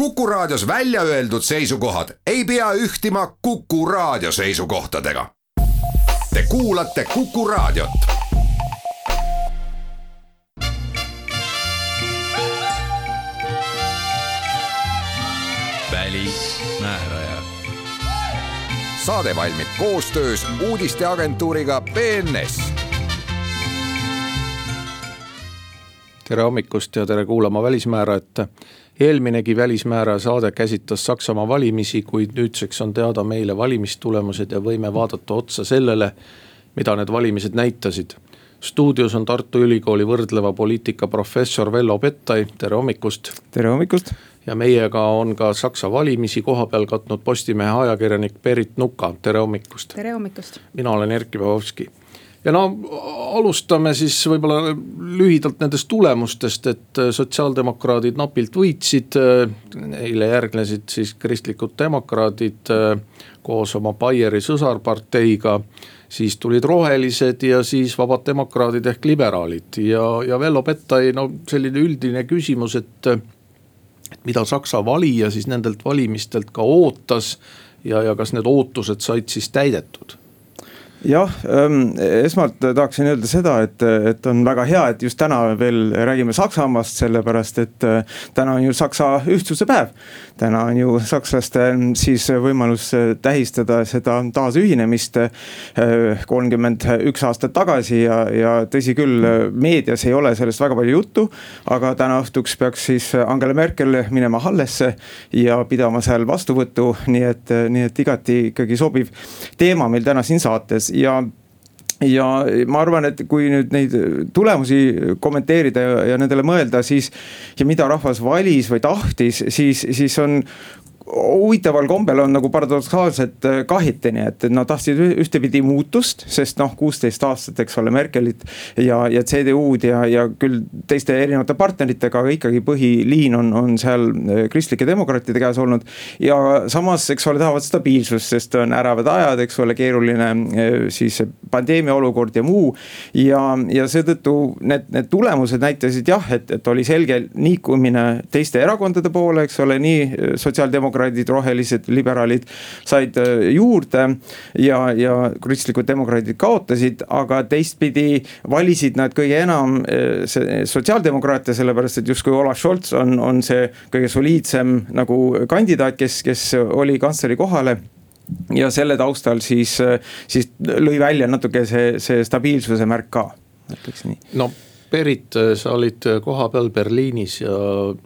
Kuku Raadios välja öeldud seisukohad ei pea ühtima Kuku Raadio seisukohtadega. Te kuulate Kuku Raadiot. välismääraja. saade valmib koostöös uudisteagentuuriga BNS tere hommikust ja tere kuulama Välismäärajat. Eelminegi Välismääraja saade käsitles Saksamaa valimisi, kuid nüüdseks on teada meile valimistulemused ja võime vaadata otsa sellele, mida need valimised näitasid. stuudios on Tartu Ülikooli võrdleva poliitika professor Vello Pettai, tere hommikust. tere hommikust. ja meiega on ka Saksa valimisi kohapeal katnud Postimehe ajakirjanik Berit Nuka, tere hommikust. tere hommikust. mina olen Erkki Pavlovski ja no alustame siis võib-olla lühidalt nendest tulemustest, et sotsiaaldemokraadid napilt võitsid. Neile järgnesid siis kristlikud demokraadid koos oma Baieri sõsarparteiga. siis tulid rohelised ja siis vabad demokraadid ehk liberaalid ja, ja Vello Pettai, no selline üldine küsimus, et. et mida Saksa valija siis nendelt valimistelt ka ootas ja, ja kas need ootused said siis täidetud jah, ähm, esmalt tahaksin öelda seda, et, et on väga hea, et just täna veel räägime Saksamaast, sellepärast et äh, täna on ju Saksa ühtsuse päev. täna on ju sakslastel siis võimalus tähistada seda taasühinemist äh, kolmkümmend üks aastat tagasi ja, ja tõsi küll, meedias ei ole sellest väga palju juttu. aga täna õhtuks peaks siis Angela Merkel minema Hallesse ja pidama seal vastuvõttu, nii et, nii et igati ikkagi sobiv teema meil täna siin saates ja ja ma arvan, et kui nüüd neid tulemusi kommenteerida ja, ja nendele mõelda, siis. ja mida rahvas valis või tahtis, siis, siis on huvitaval kombel on nagu paradoksaalselt äh, kahitini, et nad tahtsid ühtepidi muutust, sest noh, kuusteist aastat, eks ole, Merkelit ja, ja CDU-d ja, ja küll teiste erinevate partneritega, aga ikkagi põhiliin on, on seal äh, kristlike demokraatide käes olnud. ja samas, eks ole, tahavad stabiilsust, sest on äravad ajad, eks ole, keeruline äh, siis pandeemia olukord ja muu. ja, ja seetõttu need, need tulemused näitasid jah, et, et oli selge liikumine teiste erakondade poole, eks ole, nii sotsiaaldemokraatide sotsiaaldemokraadid, rohelised, liberaalid said äh, juurde. ja, ja kristlikud demokraadid kaotasid, aga teistpidi valisid nad kõige enam äh, sotsiaaldemokraate, sellepärast et justkui Olav Scholz on, on see kõige soliidsem nagu kandidaat, kes, kes oli kantsleri kohale ja selle taustal siis, siis lõi välja natuke see, see stabiilsuse märk ka, ütleks nii. no Berit, sa olid kohapeal Berliinis ja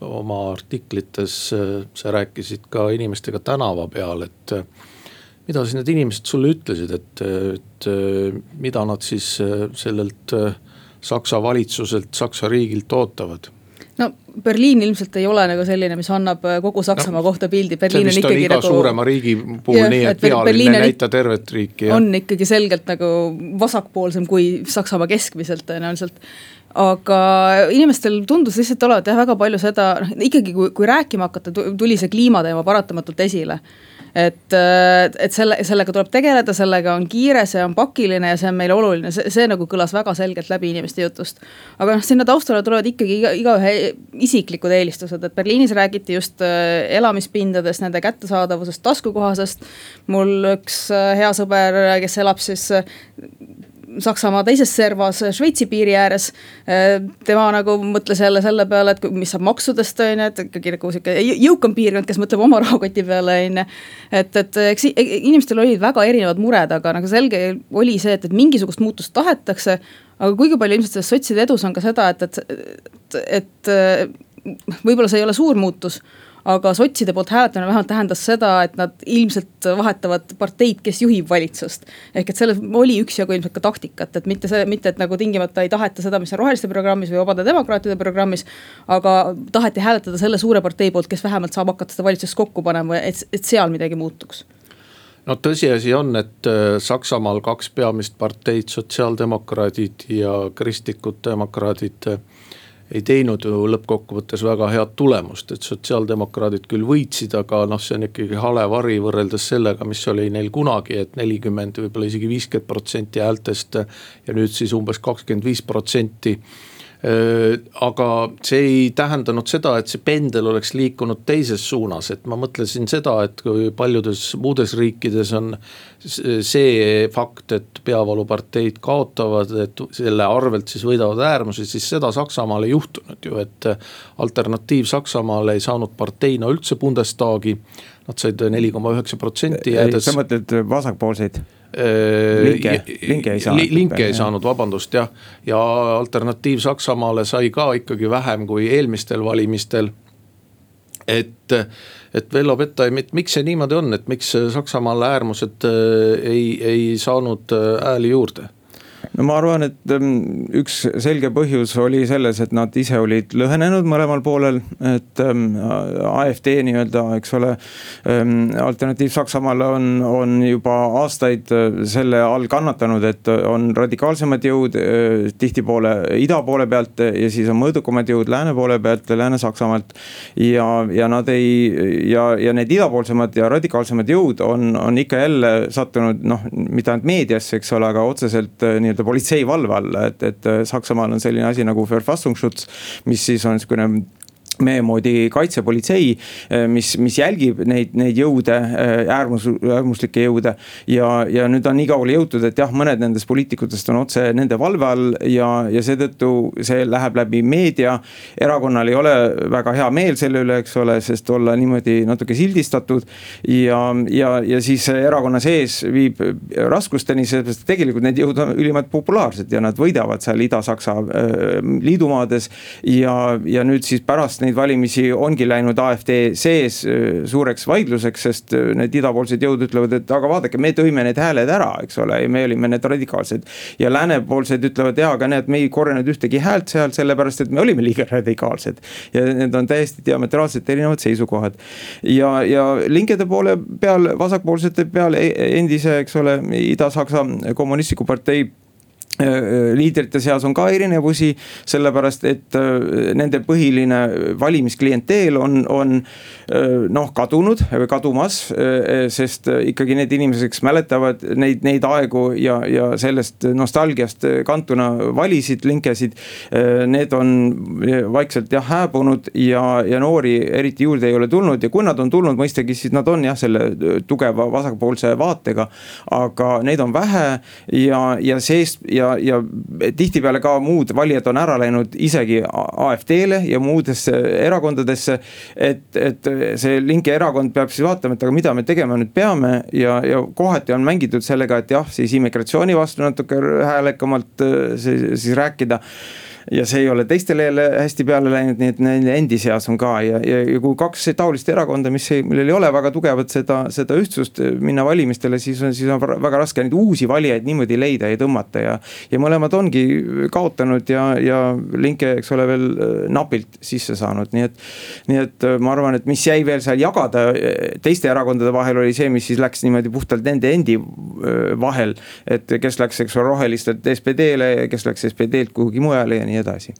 oma artiklites sa rääkisid ka inimestega tänava peal, et. mida siis need inimesed sulle ütlesid, et, et mida nad siis sellelt Saksa valitsuselt, Saksa riigilt ootavad? no Berliin ilmselt ei ole nagu selline, mis annab kogu Saksamaa no, kohta pildi, Berliin on ikkagi iga nagu. suurema riigi puhul nii, et pealine ei näita tervet riiki. on ikkagi selgelt nagu vasakpoolsem kui Saksamaa keskmiselt tõenäoliselt aga inimestel tundus lihtsalt olevat jah, väga palju seda, noh ikkagi kui, kui rääkima hakata, tuli see kliimateema paratamatult esile. et, et selle, sellega tuleb tegeleda, sellega on kiire, see on pakiline ja see on meile oluline, see, see nagu kõlas väga selgelt läbi inimeste jutust. aga noh, sinna taustale tulevad ikkagi iga, igaühe isiklikud eelistused, et Berliinis räägiti just äh, elamispindadest, nende kättesaadavusest, taskukohasest. mul üks äh, hea sõber, kes elab siis Saksamaa teises servas Šveitsi piiri ääres. tema nagu mõtles jälle selle peale, et mis saab maksudest on ju, et ikkagi nagu sihuke jõukam piirkond, kes mõtleb oma rahakoti peale on ju. et, et eks inimestel olid väga erinevad mured, aga nagu selge oli see, et, et mingisugust muutust tahetakse. aga kuigi palju ilmselt selles sotside edus on ka seda, et, et, et, et võib-olla see ei ole suur muutus aga sotside poolt hääletamine vähemalt tähendas seda, et nad ilmselt vahetavad parteid, kes juhib valitsust. ehk et selles oli üksjagu ilmselt ka taktikat, et mitte see, mitte et nagu tingimata ei taheta seda, mis on roheliste programmis või vabade demokraatide programmis. aga taheti hääletada selle suure partei poolt, kes vähemalt saab hakata seda valitsust kokku panema, et, et seal midagi muutuks no tõsiasi on, et äh, Saksamaal kaks peamist parteid, sotsiaaldemokraadid ja kristlikud demokraadid äh, ei teinud ju lõppkokkuvõttes väga head tulemust, et sotsiaaldemokraadid küll võitsid, aga noh, see on ikkagi hale vari võrreldes sellega, mis oli neil kunagi, et nelikümmend, võib-olla isegi viiskümmend protsenti häältest. ja nüüd siis umbes kakskümmend viis protsenti aga see ei tähendanud seda, et see pendel oleks liikunud teises suunas, et ma mõtlesin seda, et kui paljudes muudes riikides on see fakt, et peavaluparteid kaotavad, et selle arvelt siis võidavad äärmused, siis seda Saksamaal ei juhtunud ju, et. alternatiiv Saksamaal ei saanud parteina üldse Bundestagi, nad said neli koma üheksa protsenti jäädes. sa mõtled vasakpoolseid? Äh, linke, linke ei saanud. linke ei saanud, vabandust jah, ja alternatiiv Saksamaale sai ka ikkagi vähem kui eelmistel valimistel. et, et Vello Pettai, miks see niimoodi on, et miks Saksamaal äärmused äh, ei, ei saanud äh, hääli juurde? No ma arvan, et ähm, üks selge põhjus oli selles, et nad ise olid lõhenenud mõlemal poolel, et ähm, AfD nii-öelda, eks ole. Ähm, alternatiiv Saksamaale on, on juba aastaid selle all kannatanud, et on radikaalsemad jõud tihtipoole ida poole pealt ja siis on mõõdukamad jõud lääne poole pealt, Lääne-Saksamaalt. ja, ja nad ei ja, ja need idapoolsemad ja radikaalsemad jõud on, on ikka jälle sattunud noh, mitte ainult meediasse, eks ole, aga otseselt nii-öelda politsei valve alla, et, et Saksamaal on selline asi nagu Verfassungsschutz, mis siis on niisugune meie moodi kaitsepolitsei, eh, mis, mis jälgib neid, neid jõude, eh, äärmus, äärmuslikke jõude. ja, ja nüüd on nii kaugele jõutud, et jah, mõned nendest poliitikutest on otse nende valve all ja, ja seetõttu see läheb läbi meedia. erakonnal ei ole väga hea meel selle üle, eks ole, sest olla niimoodi natuke sildistatud. ja, ja, ja siis erakonna sees viib raskusteni, et tegelikult need jõud on ülimalt populaarsed ja nad võidavad seal Ida-Saksa äh, liidumaades. ja, ja nüüd siis pärast neid valimisi ongi läinud AfD sees äh, suureks vaidluseks, sest äh, need idapoolsed jõud ütlevad, et aga vaadake, me tõime need hääled ära, eks ole, ja me olime need radikaalsed. ja läänepoolsed ütlevad, jaa, aga näed, me ei korjanud ühtegi häält seal, sellepärast et me olime liiga radikaalsed. ja need on täiesti diametraalselt erinevad seisukohad. ja, ja linkede poole peal, vasakpoolsete peal e-, endise, eks ole, Ida-Saksa kommunistliku partei liidrite seas on ka erinevusi, sellepärast et äh, nende põhiline valimisklienteel on, on noh, kadunud või kadumas. sest ikkagi need inimesed, kes mäletavad neid, neid aegu ja, ja sellest nostalgiast kantuna valisid, linkesid. Need on vaikselt jah hääbunud ja, ja noori eriti juurde ei ole tulnud ja kui nad on tulnud, mõistagi, siis nad on jah, selle tugeva vasakpoolse vaatega. aga neid on vähe ja, ja seest ja ja, ja tihtipeale ka muud valijad on ära läinud isegi AfD-le ja muudesse erakondadesse. et, et see linke erakond peab siis vaatama, et aga mida me tegema nüüd peame ja, ja kohati on mängitud sellega, et jah, siis immigratsiooni vastu natuke häälekamalt siis rääkida ja see ei ole teistele jälle hästi peale läinud, nii et nende endi seas on ka ja, ja, ja kui kaks taolist erakonda, mis ei, millel ei ole väga tugevat seda, seda ühtsust minna valimistele, siis on, siis on väga raske neid uusi valijaid niimoodi leida ja tõmmata ja. ja mõlemad ongi kaotanud ja, ja linke, eks ole, veel äh, napilt sisse saanud, nii et. nii et äh, ma arvan, et mis jäi veel seal jagada teiste erakondade vahel oli see, mis siis läks niimoodi puhtalt nende endi vahel. et kes läks, eks ole, rohelistelt SPD-le, kes läks SPD-lt kuhugi mujale ja nii nii edasi.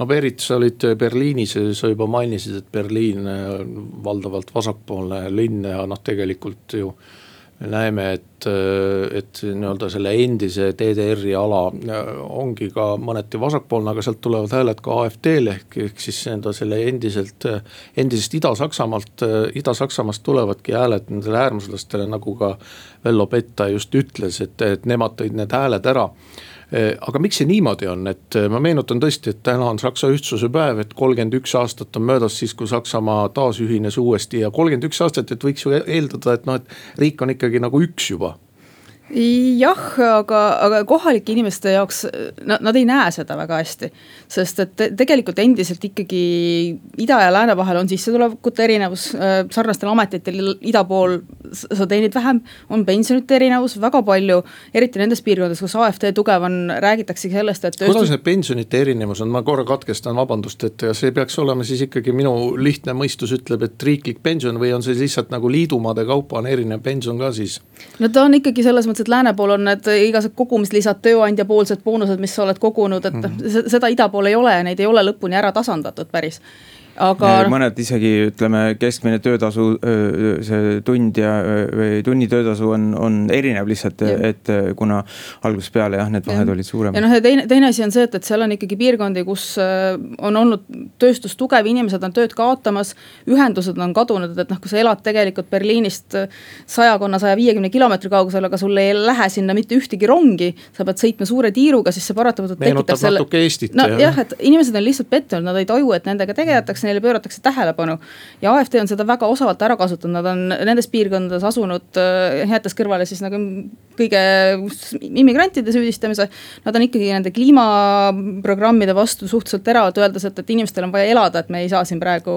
No Berit, sa olid Berliinis ja sa juba mainisid, et Berliin on valdavalt vasakpoolne linn ja noh, tegelikult ju me näeme, et, et nii-öelda selle endise DDR-i ala ongi ka mõneti vasakpoolne, aga sealt tulevad hääled ka AfD-le ehk, ehk siis nii-öelda selle endiselt, endisest Ida-Saksamaalt, Ida-Saksamaast tulevadki hääled nendele äärmuslastele, nagu ka Vello Petta just ütles, et, et nemad tõid need hääled ära aga miks see niimoodi on, et eh, ma meenutan tõesti, et täna on Saksa ühtsuse päev, et kolmkümmend üks aastat on möödas siis, kui Saksamaa taasühines uuesti ja kolmkümmend üks aastat, et võiks ju eeldada, et noh, et riik on ikkagi nagu üks juba jah, aga, aga kohalike inimeste jaoks nad, nad ei näe seda väga hästi. sest et tegelikult endiselt ikkagi ida ja lääne vahel on sissetulekute erinevus, äh, sarnastel ametitel ida pool sa teenid vähem, on pensionite erinevus väga palju. eriti nendes piirkondades, kus AfD tugev on, räägitaksegi sellest, et kuidas need pensionite erinevus on, ma korra katkestan, vabandust, et see peaks olema siis ikkagi minu lihtne mõistus ütleb, et riiklik pension või on see lihtsalt nagu liidumaade kaupa on erinev pension ka siis? no ta on ikkagi selles mõttes, et lääne pool on need igasugused kogumislisad, tööandja poolsed boonused, mis sa oled kogunud, et mm -hmm. seda ida pool ei ole ja neid ei ole lõpuni ära tasandatud päris aga. mõned isegi ütleme, keskmine töötasu, see tund ja, või tunni töötasu on, on erinev lihtsalt, et kuna algusest peale jah, need vahed ja. olid suuremad. ja noh, ja teine, teine asi on see, et, et seal on ikkagi piirkondi, kus on olnud tööstus tugev, inimesed on tööd kaotamas. ühendused on kadunud, et noh, kui sa elad tegelikult Berliinist sajakonna, saja viiekümne kilomeetri kaugusel, aga sul ei lähe sinna mitte ühtegi rongi. sa pead sõitma suure tiiruga, siis see paratamatult tekitab selle. nojah, et inimesed on lihtsalt pettunud, nad ei taju, et nendega tegeletakse, neile pööratakse tähelepanu. ja AfD on seda väga osavalt ära kasutanud, nad on nendes piirkondades asunud, äh, jättes kõrvale siis nagu kõige immigrantide süüdistamise. Nad on ikkagi nende kliimaprogrammide vastu suhteliselt teravalt, öeldes, et, et inimestel on vaja elada, et me ei saa siin praegu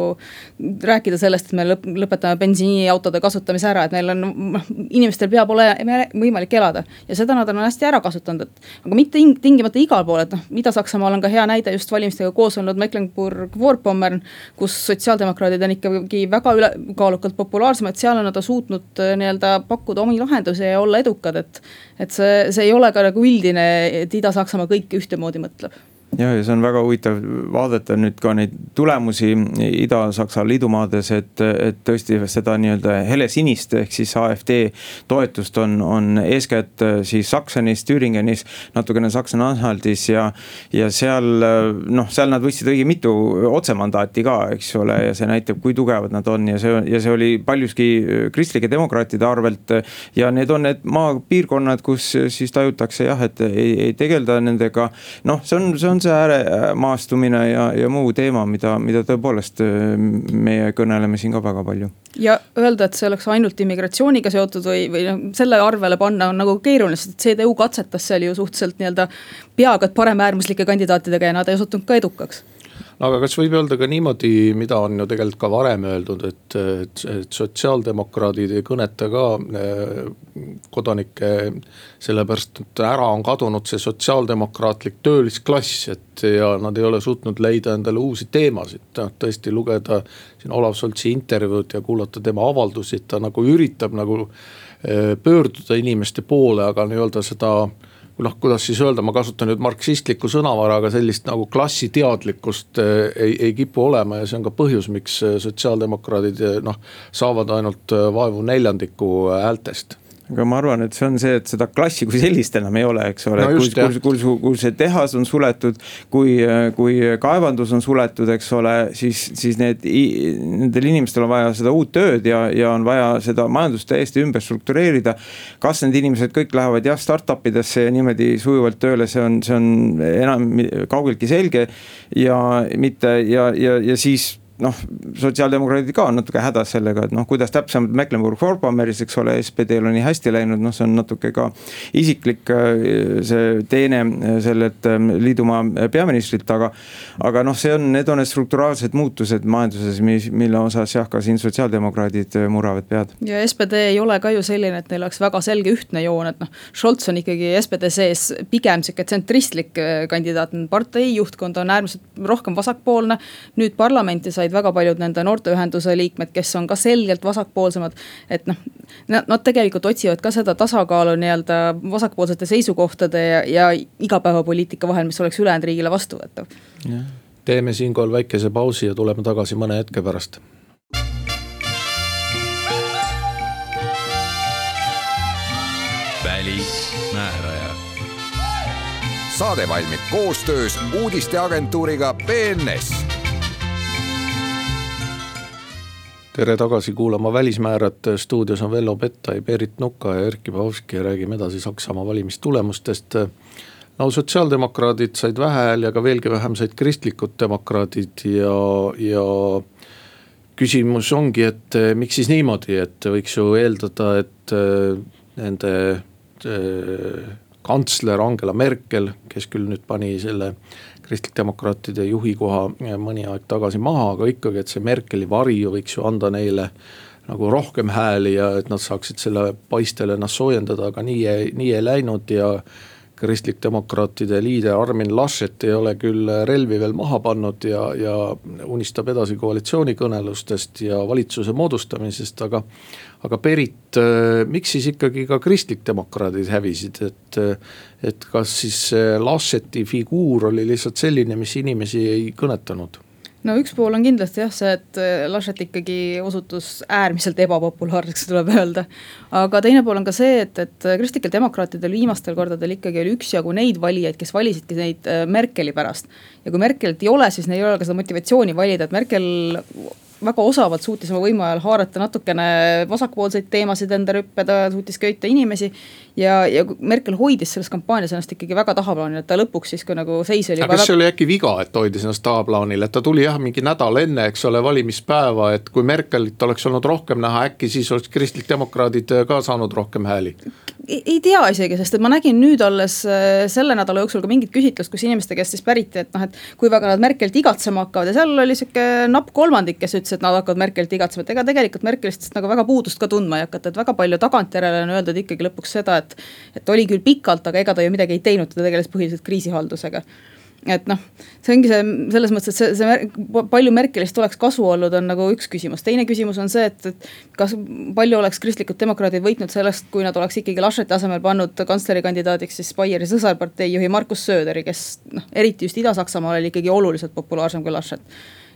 rääkida sellest, et me lõp lõpetame bensiiniautode kasutamise ära, et neil on, noh inimestel peab olema võimalik elada. ja seda nad on hästi ära kasutanud, et aga mitte tingimata igal pool, et noh, Ida-Saksamaal on ka hea näide just valimistega koos olnud Mecklenburg-Vorpommern, kus sotsiaaldemokraadid on ikkagi väga ülekaalukalt populaarsemad, seal on nad suutnud äh, nii-öelda pakkuda omi lahendusi ja olla edukad, et. et see, see ei ole ka nagu üldine, et Ida-Saksamaa kõik ühtemoodi mõtleb ja, ja see on väga huvitav vaadata nüüd ka neid tulemusi Ida-Saksa liidumaades, et, et tõesti seda nii-öelda helesinist ehk siis AfD toetust on, on eeskätt siis Saksenis, Thüringenis, natukene Saksa-Anhaltis ja. ja seal noh, seal nad võtsid õige mitu otsemandaati ka, eks ole, ja see näitab, kui tugevad nad on ja see, ja see oli paljuski kristlike demokraatide arvelt. ja need on need maapiirkonnad, kus siis tajutakse jah, et ei, ei tegelda nendega, noh, see on, see on see ääremaastumine ja, ja muu teema, mida, mida tõepoolest äh, meie kõneleme siin ka väga palju. ja öelda, et see oleks ainult immigratsiooniga seotud või, või noh, selle arvele panna on nagu keeruline, sest CDU katsetas seal ju suhteliselt nii-öelda et paremäärmuslike kandidaatidega ja nad ei osutunud ka edukaks aga kas võib öelda ka niimoodi, mida on ju tegelikult ka varem öeldud, et, et, et sotsiaaldemokraadid ei kõneta ka äh, kodanikke. sellepärast, et ära on kadunud see sotsiaaldemokraatlik töölisklass, et ja nad ei ole suutnud leida endale uusi teemasid, noh tõesti lugeda siin Olav Soltsi intervjuud ja kuulata tema avaldusi, et ta nagu üritab nagu äh, pöörduda inimeste poole, aga nii-öelda seda noh, kuidas siis öelda, ma kasutan nüüd marksistlikku sõnavara, aga sellist nagu klassiteadlikkust eh, ei, ei kipu olema ja see on ka põhjus, miks eh, sotsiaaldemokraadid eh, noh, saavad ainult vaevu neljandiku häältest aga ma arvan, et see on see, et seda klassi kui sellist enam ei ole, eks ole. No, kui, kui, kui, kui see tehas on suletud, kui, kui kaevandus on suletud, eks ole, siis, siis need, nendel inimestel on vaja seda uut tööd ja, ja on vaja seda majandust täiesti ümber struktureerida. kas need inimesed kõik lähevad jah, startup idesse ja niimoodi sujuvalt tööle, see on, see on enam kaugeltki selge. Ja mitte ja, ja, ja siis noh, sotsiaaldemokraadid ka on natuke hädas sellega, et noh, kuidas täpsemalt Mecklenburg-Vorpommeris, eks ole, SPD-l on nii hästi läinud, noh, see on natuke ka isiklik äh, see teene äh, sellelt ähm, liidumaa peaministrilt, aga. aga noh, see on, need on need strukturaalsed muutused majanduses, mis, mille osas jah, ka siin sotsiaaldemokraadid äh, murravad pead. ja SPD ei ole ka ju selline, et neil oleks väga selge ühtne joon, et noh, Scholz on ikkagi SPD sees pigem sihuke tsentristlik kandidaat, partei juhtkond on äärmiselt rohkem vasakpoolne. nüüd parlamenti sai said väga paljud nende noorteühenduse liikmed, kes on ka selgelt vasakpoolsemad. et noh, nad tegelikult otsivad ka seda tasakaalu nii-öelda vasakpoolsete seisukohtade ja, ja igapäevapoliitika vahel, mis oleks ülejäänud riigile vastuvõetav. teeme siinkohal väikese pausi ja tuleme tagasi mõne hetke pärast välismääraja. saade valmib koostöös uudisteagentuuriga BNS tere tagasi kuulama Välismäärad, stuudios on Vello Pettai, Berit Nuka ja Erkki Bahovski ja räägime edasi Saksamaa valimistulemustest. no sotsiaaldemokraadid said vähe hääli, aga veelgi vähem said kristlikud demokraadid ja, ja küsimus ongi, et eh, miks siis niimoodi, et võiks ju eeldada, et eh, nende eh, kantsler Angela Merkel, kes küll nüüd pani selle kristlik-demokraatide juhi koha mõni aeg tagasi maha, aga ikkagi, et see Merkeli vari võiks ju anda neile nagu rohkem hääli ja et nad saaksid selle paistel ennast soojendada, aga nii ei, nii ei läinud ja kristlik-demokraatide liider Armin Laschet ei ole küll relvi veel maha pannud ja, ja unistab edasi koalitsioonikõnelustest ja valitsuse moodustamisest, aga. aga Berit, miks siis ikkagi ka kristlik-demokraadid hävisid, et, et kas siis Lascheti figuur oli lihtsalt selline, mis inimesi ei kõnetanud? No üks pool on kindlasti jah see, et äh, Laschet ikkagi osutus äärmiselt ebapopulaarseks, tuleb öelda. aga teine pool on ka see, et, et kristlikel demokraatidel viimastel kordadel ikkagi oli üksjagu neid valijaid, kes valisidki neid äh, Merkeli pärast. ja kui Merkelit ei ole, siis neil ei ole ka seda motivatsiooni valida, et Merkel väga osavalt suutis oma võimu ajal haarata natukene vasakpoolseid teemasid enda rüppe, ta suutis köita inimesi. Ja, ja Merkel hoidis selles kampaanias ennast ikkagi väga tahaplaanil, et ta lõpuks siis, kui nagu seis oli. aga kas see oli äkki viga, et hoidis ennast tahaplaanil, et ta tuli jah, mingi nädal enne, eks ole, valimispäeva, et kui Merkelit oleks olnud rohkem näha, äkki siis oleks kristlik-demokraadid ka saanud rohkem hääli? ei tea isegi, sest et ma nägin nüüd alles äh, selle nädala jooksul ka mingit küsitlust, kus inimeste käest siis päriti, et noh, et kui väga nad Merkelit igatsema hakkavad ja seal oli sihuke napp kolmandik, kes ütles, et nad hakkavad Merkelit igatsema, et ega tegelikult Merkelist nagu väga puudust ka tundma ei hakata, et väga palju tagantjärele on öeldud ikkagi lõpuks seda, et. et oli küll pikalt, aga ega ta ju midagi ei teinud, ta tegeles põhiliselt kriisihaldusega et noh, see ongi see selles mõttes, et see, see palju Merkelist oleks kasu olnud, on nagu üks küsimus, teine küsimus on see, et, et. kas palju oleks kristlikud demokraadid võitnud sellest, kui nad oleks ikkagi Lascheti asemel pannud kantslerikandidaadiks siis Bayeri sõsarpartei juhi Markus Sööderi, kes noh, eriti just Ida-Saksamaal oli ikkagi oluliselt populaarsem kui Laschet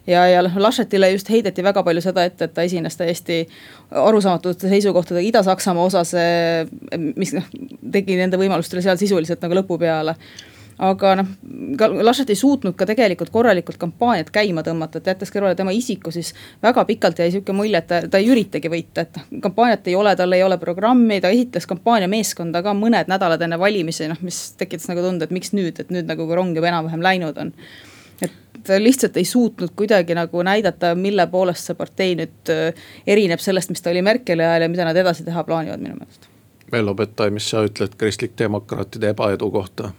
ja, ja noh, Laschetile just heideti väga palju seda ette, et ta esines täiesti arusaamatute seisukohtadega Ida-Saksamaa osas, mis noh, tegi nende võimalustele seal sisuliselt nagu lõpu peale. Aga noh, Laschet ei suutnud ka tegelikult korralikult kampaaniat käima tõmmata, et jättes kõrvale tema isiku, siis väga pikalt jäi sihuke mulje, et ta, ta ei üritagi võita, et noh, kampaaniat ei ole, tal ei ole programmi, ta esitles kampaaniameeskonda ka mõned nädalad enne valimisi, noh, mis tekitas nagu tunde, et miks nüüd, et nüüd nagu rong juba enam-vähem läinud on et ta lihtsalt ei suutnud kuidagi nagu näidata, mille poolest see partei nüüd äh, erineb sellest, mis ta oli Merkeli ajal ja mida nad edasi teha plaanivad minu meelest. Vello Bettai, mis sa ütled kristlik-demokraatide ebaedu kohta?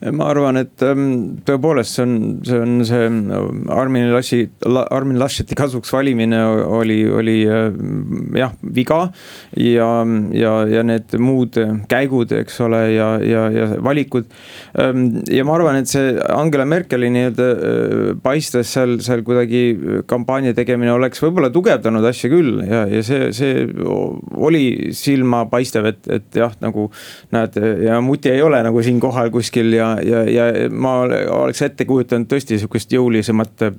Ma arvan, et ähm, tõepoolest see on, see on see äh, Armin Lassi, Armin Lascheti kasuks valimine oli, oli äh, jah, viga. ja, ja, ja need muud käigud, eks ole, ja, ja, ja valikud. Ähm, ja ma arvan, et see Angela Merkeli nii-öelda äh, paistes seal, seal kuidagi kampaania tegemine oleks võib-olla tugevdanud asja küll ja, ja see, see oli silmapaistev, et, et jah, nagu näed ja muti ei ole nagu siin kohal kuskil ja ja, ja ma oleks ette kujutanud tõesti sihukest jõulisemat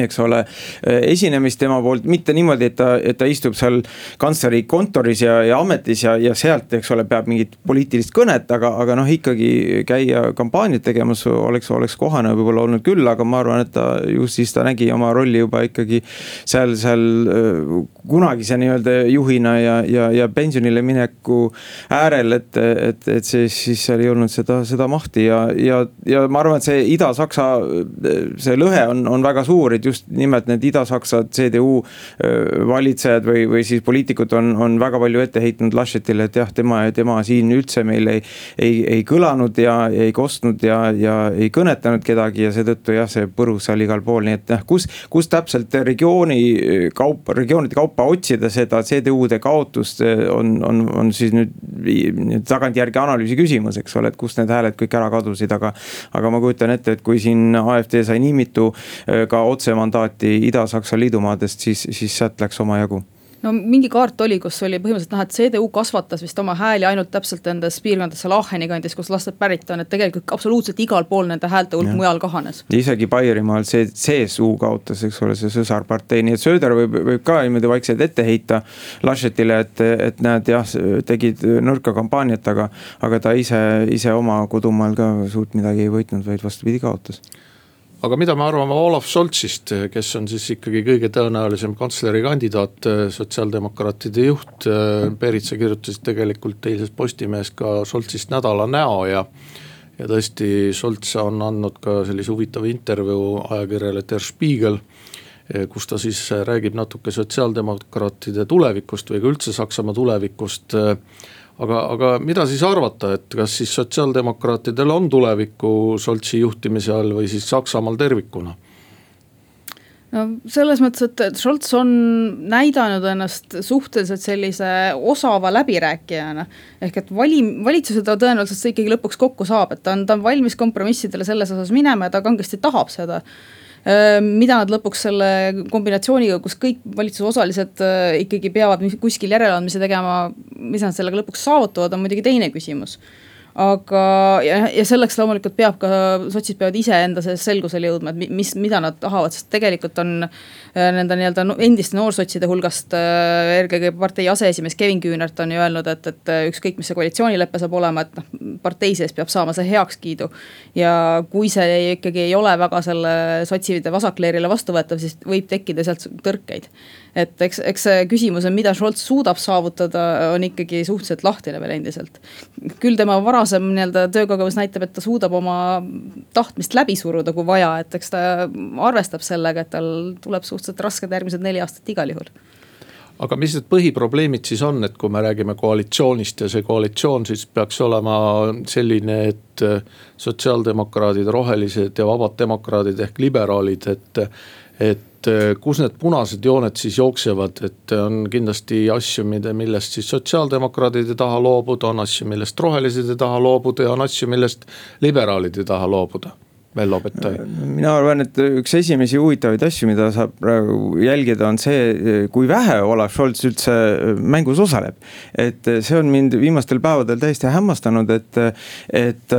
eks ole, esinemist tema poolt, mitte niimoodi, et ta, et ta istub seal kantsleri kontoris ja, ja ametis ja, ja sealt, eks ole, peab mingit poliitilist kõnet, aga, aga noh, ikkagi käia kampaaniat tegemas oleks, oleks kohane võib-olla olnud küll, aga ma arvan, et ta ju siis ta nägi oma rolli juba ikkagi seal, seal äh, kunagise nii-öelda juhina ja, ja, ja pensionile mineku äärel, et, et, et see siis seal ei olnud seda, seda mahti ja, ja, ja ma arvan, et see Ida-Saksa see lõhe on, on väga suur, et just nimelt need Ida-Saksa CDU valitsejad või, või siis poliitikud on, on väga palju ette heitnud Laschetile, et jah, tema, tema siin üldse meil ei. ei, ei kõlanud ja ei kostnud ja, ja ei kõnetanud kedagi ja seetõttu jah, see põrus seal igal pool, nii et jah, kus, kus täpselt regiooni kaupa, regioonide kaupa otsida seda CDU-de kaotust on, on, on siis nüüd, nüüd tagantjärgi analüüsi küsimus, eks ole, et kust need hääled kõik ära kadusid, aga. aga ma kujutan ette, et kui siin AfD sai nii mitu ka otse mandaati Ida-Saksa liidumaadest, siis, siis sealt läks omajagu. No mingi kaart oli, kus oli põhimõtteliselt näha, et CDU kasvatas vist oma hääli ainult täpselt nendes piirkondades, seal Aacheni kandis, kus lasted pärit on, et tegelikult absoluutselt igal pool nende häälte hulk mujal kahanes. isegi Baierimaal see CSU kaotas, eks ole, see sõsarpartei, nii et Söder võib, võib ka niimoodi vaikselt ette heita Laschetile, et, et näed jah, tegid nõrka kampaaniat, aga, aga ta ise, ise oma kodumaal ka suurt midagi ei võitnud, vaid vastupidi kaotas aga mida me arvame Olav Scholzist, kes on siis ikkagi kõige tõenäolisem kantslerikandidaat, sotsiaaldemokraatide juht. Perit, sa kirjutasid tegelikult eilses Postimehes ka Scholzist nädala näo ja. ja tõesti, Scholz on andnud ka sellise huvitava intervjuu ajakirjale Der Spiegel kus ta siis räägib natuke sotsiaaldemokraatide tulevikust või ka üldse Saksamaa tulevikust aga, aga mida siis arvata, et kas siis sotsiaaldemokraatidel on tulevikku Scholzi juhtimise all või siis Saksamaal tervikuna? no selles mõttes, et Scholz on näidanud ennast suhteliselt sellise osava läbirääkijana. ehk et valim-, valitsuse ta tõenäoliselt ikkagi lõpuks kokku saab, et ta on, ta on valmis kompromissidele selles osas minema ja ta kangesti tahab seda mida nad lõpuks selle kombinatsiooniga, kus kõik valitsuse osalised ikkagi peavad kuskil järeleandmisi tegema, mis nad sellega lõpuks saavutavad, on muidugi teine küsimus aga, ja, ja selleks loomulikult peab ka, sotsid peavad iseenda selles selgusele jõudma, et mis, mida nad tahavad, sest tegelikult on äh, nende nii-öelda endiste noorsotside hulgast äh, eelkõige partei aseesimees Kevin Küünert on ju öelnud, et, et ükskõik, mis see koalitsioonilepe saab olema, et noh, partei sees peab saama see heakskiidu. ja kui see ikkagi ei ole väga selle sotside vasakleerile vastuvõetav, siis võib tekkida sealt tõrkeid et eks, eks see küsimus on, mida Scholz suudab saavutada, on ikkagi suhteliselt lahtine veel endiselt. küll tema varasem nii-öelda töökogemus näitab, et ta suudab oma tahtmist läbi suruda, kui vaja, et eks ta arvestab sellega, et tal tuleb suhteliselt rasked järgmised neli aastat igal juhul aga mis need põhiprobleemid siis on, et kui me räägime koalitsioonist ja see koalitsioon siis peaks olema selline, et sotsiaaldemokraadid, rohelised ja vabad demokraadid ehk liberaalid, et et äh, kus need punased jooned siis jooksevad, et on kindlasti asju, mida, millest siis sotsiaaldemokraadid ei taha loobuda, on asju, millest rohelised ei taha loobuda ja on asju, millest liberaalid ei taha loobuda Vello Bettai? mina arvan, et üks esimesi huvitavaid asju, mida saab praegu jälgida, on see, kui vähe Olav Scholz üldse mängus osaleb. et see on mind viimastel päevadel täiesti hämmastanud, et, et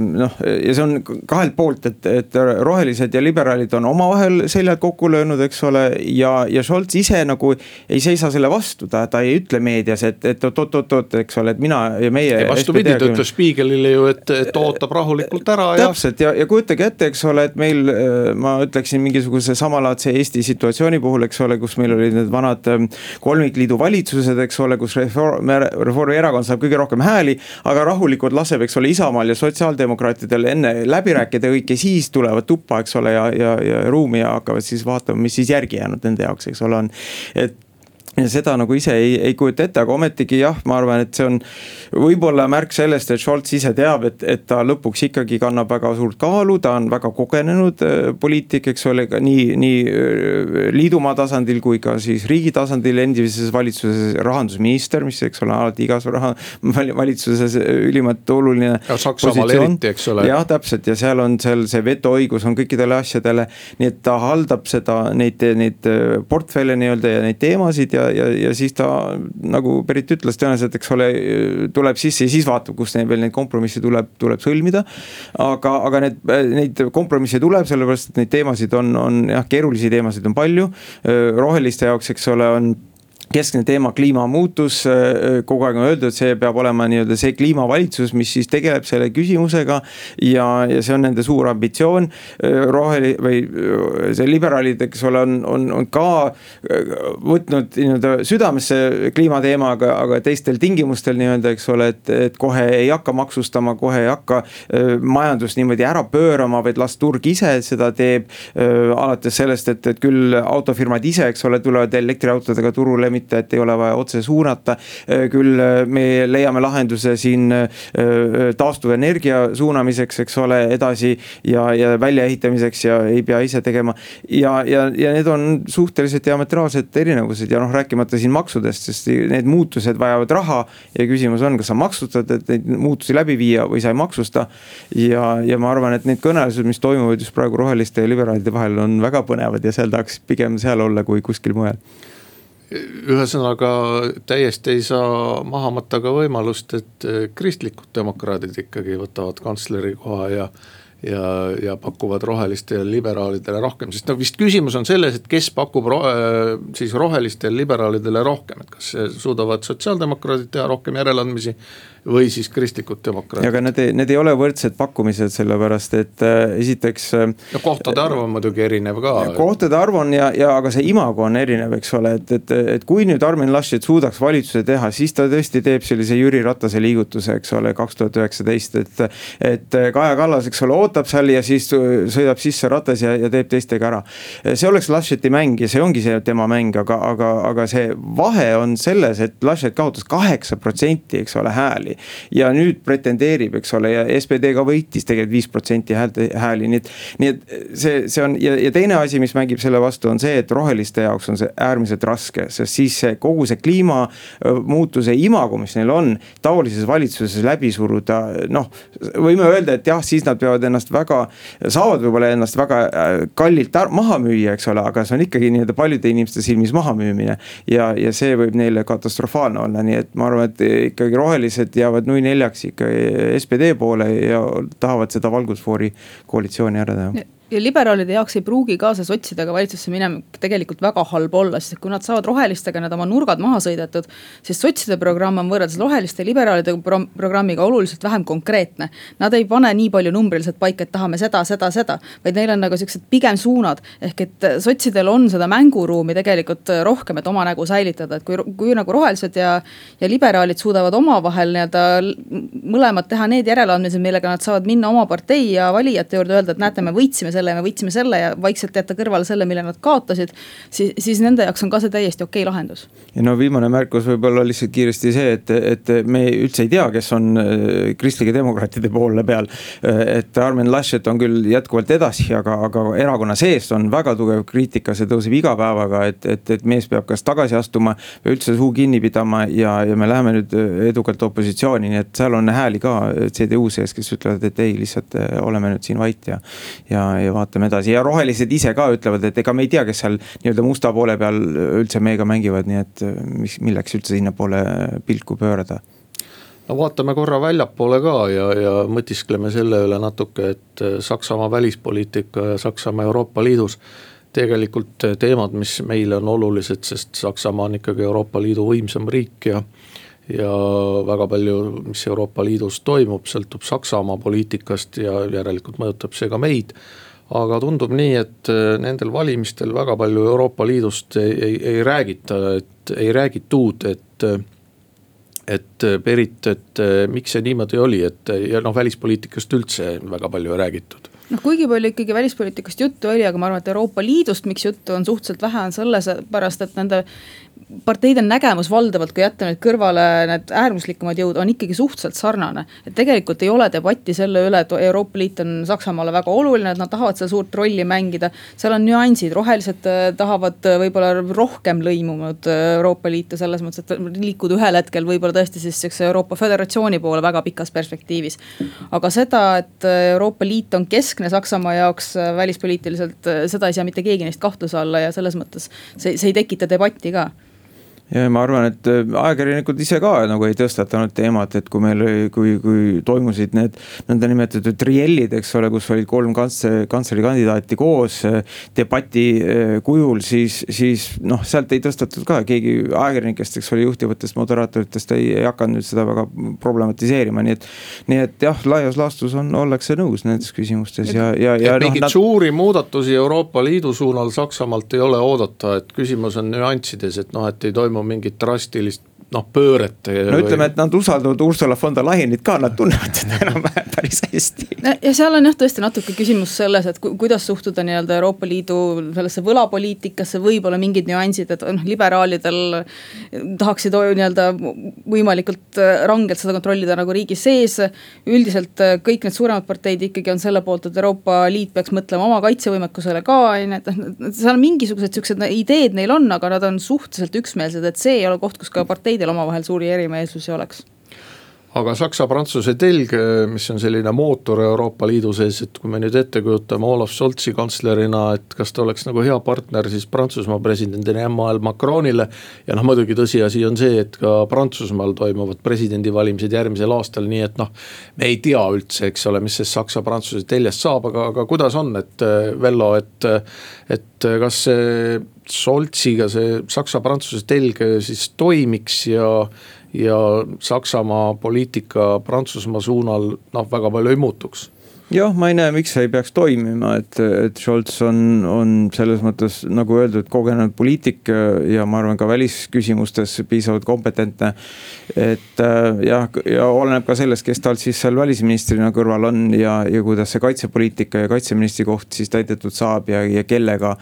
noh, ja see on kahelt poolt, et, et rohelised ja liberaalid on omavahel seljad kokku löönud, eks ole. ja, ja Scholz ise nagu ei seisa selle vastu, ta, ta ei ütle meedias, et, et oot-oot-oot, eks ole, et mina ja meie. vastupidi, ta ütles Spiegelile ju, et, et ootab rahulikult ära ja. täpselt ja, ja kui kujutage ette, eks ole, et meil, äh, ma ütleksin mingisuguse samalaadse Eesti situatsiooni puhul, eks ole, kus meil olid need vanad ähm, kolmikliidu valitsused, eks ole, kus Reform, Reformierakond saab kõige rohkem hääli. aga rahulikult laseb, eks ole, Isamaal ja sotsiaaldemokraatidel enne läbi rääkida kõik ja siis tulevad tuppa, eks ole, ja, ja, ja ruumi ja hakkavad siis vaatama, mis siis järgi jäänud nende jaoks, eks ole, on. et ja seda nagu ise ei, ei kujuta ette, aga ometigi jah, ma arvan, et see on võib-olla märk sellest, et Scholz ise teab, et, et ta lõpuks ikkagi kannab väga suurt kaalu, ta on väga kogenenud äh, poliitik, eks ole, nii, nii äh, liidumaa tasandil kui ka siis riigi tasandil, endises valitsuses rahandusminister, mis, eks ole, alati igas raha, valitsuses ülimalt oluline. ja Saksamaal eriti, eks ole. jah, täpselt ja seal on seal see vetoõigus on kõikidele asjadele, nii et ta haldab seda, neid, neid äh, portfelle nii-öelda ja neid teemasid ja ja, ja, ja siis ta nagu Berit ütles, tõenäoliselt, eks ole, tuleb sisse ja siis vaatab, kus neil veel neid kompromisse tuleb, tuleb sõlmida. aga, aga need, neid kompromisse tuleb, sellepärast et neid teemasid on, on jah, keerulisi teemasid on palju. roheliste jaoks, eks ole, on keskne teema kliimamuutus, äh, äh, kogu aeg on öeldud, see peab olema nii-öelda see kliimavalitsus, mis siis tegeleb selle küsimusega. ja, ja see on nende suur ambitsioon, äh, roheli- või see liberaalid, eks ole, on, on, on ka võtnud nii-öelda südamesse kliimateemaga, aga teistel tingimustel nii-öelda, eks ole, et, et kohe ei hakka maksustama, kohe ei hakka majandust niimoodi ära pöörama, vaid las turg ise seda teeb. alates sellest, et, et küll autofirmad ise, eks ole, tulevad elektriautodega turule mitte et ei ole vaja otse suunata. Äh, küll äh, me leiame lahenduse siin äh, taastuvenergia suunamiseks, eks ole, edasi ja, ja väljaehitamiseks ja ei pea ise tegema. ja, ja, ja need on suhteliselt diametraalsed erinevused ja noh, rääkimata siin maksudest, sest need muutused vajavad raha. ja küsimus on, kas sa maksustad, et neid muutusi läbi viia või sa ei maksusta. ja, ja ma arvan, et need kõnelused, mis toimuvad just praegu roheliste ja liberaalide vahel on väga põnevad ja seal tahaks pigem seal olla, kui kuskil mujal ühesõnaga täiesti ei saa maha matta ka võimalust, et eh, kristlikud demokraadid ikkagi võtavad kantsleri koha ja ja, ja pakuvad rohelistele liberaalidele rohkem, sest no vist küsimus on selles, et kes pakub ro eh, siis rohelistele liberaalidele rohkem, et kas suudavad sotsiaaldemokraadid teha rohkem järeleandmisi või siis kristlikud demokraadid. aga need, need ei ole võrdsed pakkumised, sellepärast et äh, esiteks äh,. no kohtade arv on muidugi erinev ka. kohtade arv on ja, ja aga see imago on erinev, eks ole, et, et, et kui nüüd Armin Laschet suudaks valitsuse teha, siis ta tõesti teeb sellise Jüri Ratase liigutuse, eks ole, kaks tuhat üheksateist, et. et Kaja Kallas, eks ole, ootab seal ja siis sõidab sisse ratas ja, ja teeb teistega ära. see oleks Lascheti mäng ja see ongi see tema mäng, aga, aga, aga see vahe on selles, et Laschet kaotas kaheksa protsenti, eks ole, hääli hääli. Ja nüüd pretendeerib, eks ole, ja SPD ka võitis tegelikult viis protsenti häälte, hääli, nii et. nii et see, see on ja, ja teine asi, mis mängib selle vastu, on see, et roheliste jaoks on see äärmiselt raske, sest siis see kogu see kliimamuutuse imago, mis neil on. taolises valitsuses läbi suruda, noh, võime öelda, et jah, siis nad peavad ennast väga, saavad võib-olla ennast väga äh, kallilt maha müüa, eks ole, aga see on ikkagi nii-öelda paljude inimeste silmis mahamüümine. ja, ja see võib neile katastrofaalne olla, nii et ma arvan, et ikkagi rohelised jäävad nui neljaks ikkagi SPD poole ja tahavad seda valgusfoori koalitsiooni ära teha liberaalide jaoks ei pruugi ka see sotsidega valitsusse minemine tegelikult väga halb olla, sest kui nad saavad rohelistega need oma nurgad maha sõidetud. siis sotside programm on võrreldes roheliste liberaalide pro programmiga oluliselt vähem konkreetne. Nad ei pane nii palju numbriliselt paika, et tahame seda, seda, seda, vaid neil on nagu siuksed pigem suunad. ehk et sotsidel on seda mänguruumi tegelikult rohkem, et oma nägu säilitada, et kui, kui nagu rohelised ja, ja liberaalid suudavad omavahel nii-öelda mõlemad teha need järeleandmised, millega nad saavad minna oma partei ja valijate juurde öelda, et näete, me võitsime selle selle ja me võitsime selle ja vaikselt jätta kõrvale selle, mille nad kaotasid. siis, siis nende jaoks on ka see täiesti okei okay lahendus. ja no viimane märkus võib-olla lihtsalt kiiresti see, et, et me üldse ei tea, kes on äh, kristlike demokraatide poole peal. Äh, et Armin Laschet on küll jätkuvalt edasi, aga, aga erakonna sees on väga tugev kriitika, see tõuseb iga päevaga, et, et, et mees peab kas tagasi astuma või üldse suu kinni pidama ja, ja me läheme nüüd äh, edukalt opositsiooni, nii et seal on hääli ka CDU sees, kes ütlevad, et ei, lihtsalt oleme nüüd siin vait ja, ja, ja ja vaatame edasi ja rohelised ise ka ütlevad, et ega me ei tea, kes seal nii-öelda musta poole peal üldse meiega mängivad, nii et äh, mis, milleks üldse sinnapoole pilku pöörata no vaatame korra väljapoole ka ja, ja mõtiskleme selle üle natuke, et äh, Saksamaa välispoliitika ja Saksamaa Euroopa Liidus. tegelikult teemad, mis meile on olulised, sest Saksamaa on ikkagi Euroopa Liidu võimsam riik ja ja väga palju, mis Euroopa Liidus toimub, sõltub Saksamaa poliitikast ja järelikult mõjutab see ka meid aga tundub nii, et äh, nendel valimistel väga palju Euroopa Liidust ei, ei, ei räägita, et ei räägitud, et äh, et äh, Berit, et miks see niimoodi oli, et ja noh, välispoliitikast üldse väga palju ei räägitud. Noh, kuigi palju ikkagi välispoliitikast juttu oli, aga ma arvan, et Euroopa Liidust, miks juttu on suhteliselt vähe, on selles pärast, et nende parteide nägemus valdavalt, kui jätta nüüd kõrvale need äärmuslikumad jõud, on ikkagi suhteliselt sarnane. et tegelikult ei ole debatti selle üle, et Euroopa Liit on Saksamaale väga oluline, et nad tahavad seal suurt rolli mängida. seal on nüansid, rohelised äh, tahavad äh, võib-olla rohkem lõimunud äh, Euroopa Liitu selles mõttes, et liikuda ühel hetkel võib-olla tõesti siis sihukese Euroopa Föderatsiooni poole väga pikas perspektiivis. aga seda, et Euroopa Liit on keskne Saksamaa jaoks välispoliitiliselt, seda ei sea mitte keegi neist kahtluse alla ja selles mõttes see, see ei tekita debatti ka ja ma arvan, et äh, ajakirjanikud ise ka nagu ei tõstatanud teemat, et kui meil, kui, kui toimusid need nõndanimetatud triellid, eks ole, kus olid kolm kantsleri, kanslerikandidaati koos äh, debati äh, kujul, siis, siis noh, sealt ei tõstatud ka keegi ajakirjanikest, eks ole, juhtivatest moderaatoritest ei, ei hakanud nüüd seda väga problematiseerima, nii et. nii et jah, laias laastus on, ollakse nõus nendes küsimustes ja, ja, ja. mingeid nad... suuri muudatusi Euroopa Liidu suunal Saksamaalt ei ole oodata, et küsimus on nüanssides, et noh, et ei toimu toimu mingit drastilist noh, pööret. no ütleme, et nad usaldavad Ursula von der Leyenit ka, nad tunnevad teda enam-vähem päris hästi. ja seal on jah, tõesti natuke küsimus selles, et ku, kuidas suhtuda nii-öelda Euroopa Liidu sellesse võlapoliitikasse, võib-olla mingid nüansid, et noh, liberaalidel tahaksid nii-öelda võimalikult äh, rangelt seda kontrollida nagu riigi sees. üldiselt äh, kõik need suuremad parteid ikkagi on selle poolt, et Euroopa Liit peaks mõtlema oma kaitsevõimekusele ka, on ju, et seal mingisugused siuksed ideed neil on, aga nad on suhteliselt üksmeelsed, et see ei ole koht, kus ka parteid parteidel omavahel suuri erimeelsusi oleks aga Saksa-Prantsuse telg, mis on selline mootor Euroopa Liidu sees, et kui me nüüd ette kujutame Olav Scholzi kantslerina, et kas ta oleks nagu hea partner siis Prantsusmaa presidendile Emmanuel Macronile. ja noh, muidugi tõsiasi on see, et ka Prantsusmaal toimuvad presidendivalimised järgmisel aastal, nii et noh. me ei tea üldse, eks ole, mis sellest Saksa-Prantsuse teljest saab, aga, aga kuidas on, et Vello, et, et kas see Scholziga see Saksa-Prantsuse telg siis toimiks ja ja Saksamaa poliitika Prantsusmaa suunal noh, väga palju ei muutuks jah, ma ei näe, miks see ei peaks toimima, et, et Scholz on, on selles mõttes nagu öeldud, kogenud poliitik ja ma arvan ka välisküsimustes piisavalt kompetentne. et äh, jah, ja oleneb ka sellest, kes tal siis seal välisministrina kõrval on ja, ja kuidas see kaitsepoliitika ja kaitseministri koht siis täidetud saab ja, ja kellega.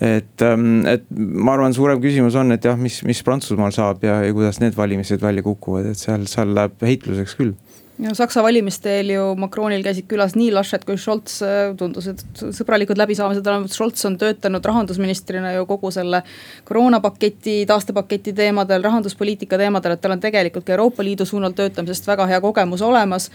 et, ähm, et ma arvan, suurem küsimus on, et jah, mis, mis Prantsusmaal saab ja, ja kuidas need valimised välja kukuvad, et seal, seal läheb heitluseks küll ja Saksa valimiste eel ju Macronil käisid külas nii Laschet kui Scholz, tundus, et sõbralikud läbisaamised olemas, Scholz on töötanud rahandusministrina ju kogu selle koroonapaketi, taastepaketi teemadel, rahanduspoliitika teemadel, et tal on tegelikult ka Euroopa Liidu suunal töötamisest väga hea kogemus olemas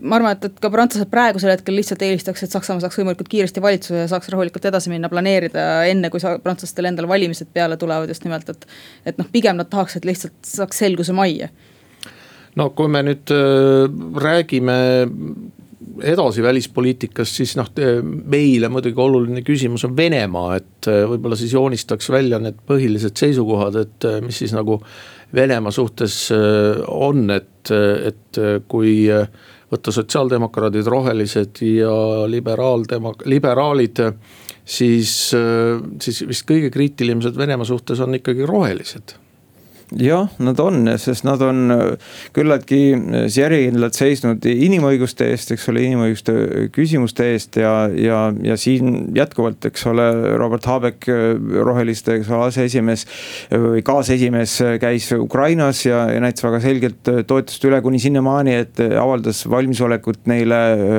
ma arvan, et, et ka prantslased praegusel hetkel lihtsalt eelistaks, et Saksamaa saaks võimalikult kiiresti valitsuse ja saaks rahulikult edasi minna, planeerida enne, kui prantslastel endal valimised peale tulevad just nimelt, et. et noh, pigem nad tahaks, et lihtsalt saaks selguse majja no kui me nüüd äh, räägime edasi välispoliitikast, siis noh, meile muidugi oluline küsimus on Venemaa, et äh, võib-olla siis joonistaks välja need põhilised seisukohad, et äh, mis siis nagu Venemaa suhtes on, et, et kui võtta sotsiaaldemokraadid, rohelised ja liberaaldemo-, liberaalid, siis, siis vist kõige kriitilisemad Venemaa suhtes on ikkagi rohelised jah, nad on, sest nad on äh, küllaltki äh, järjekindlalt seisnud inimõiguste eest, eks ole, inimõiguste küsimuste eest ja, ja, ja siin jätkuvalt, eks ole, Robert Habeck, äh, roheliste, aseesimees või kaasesimees käis Ukrainas ja, ja näitas väga selgelt toetust üle kuni sinnamaani, et avaldas valmisolekut neile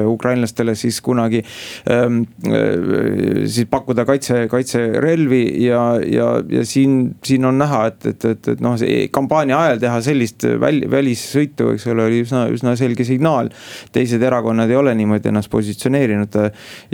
ukrainlastele siis kunagi ähm, siis pakkuda kaitse, kaitserelvi ja, ja, ja siin, siin on näha, et, et, et, et noh, kampaania ajal teha sellist väl, välissõitu, eks ole, oli üsna, üsna selge signaal. teised erakonnad ei ole niimoodi ennast positsioneerinud.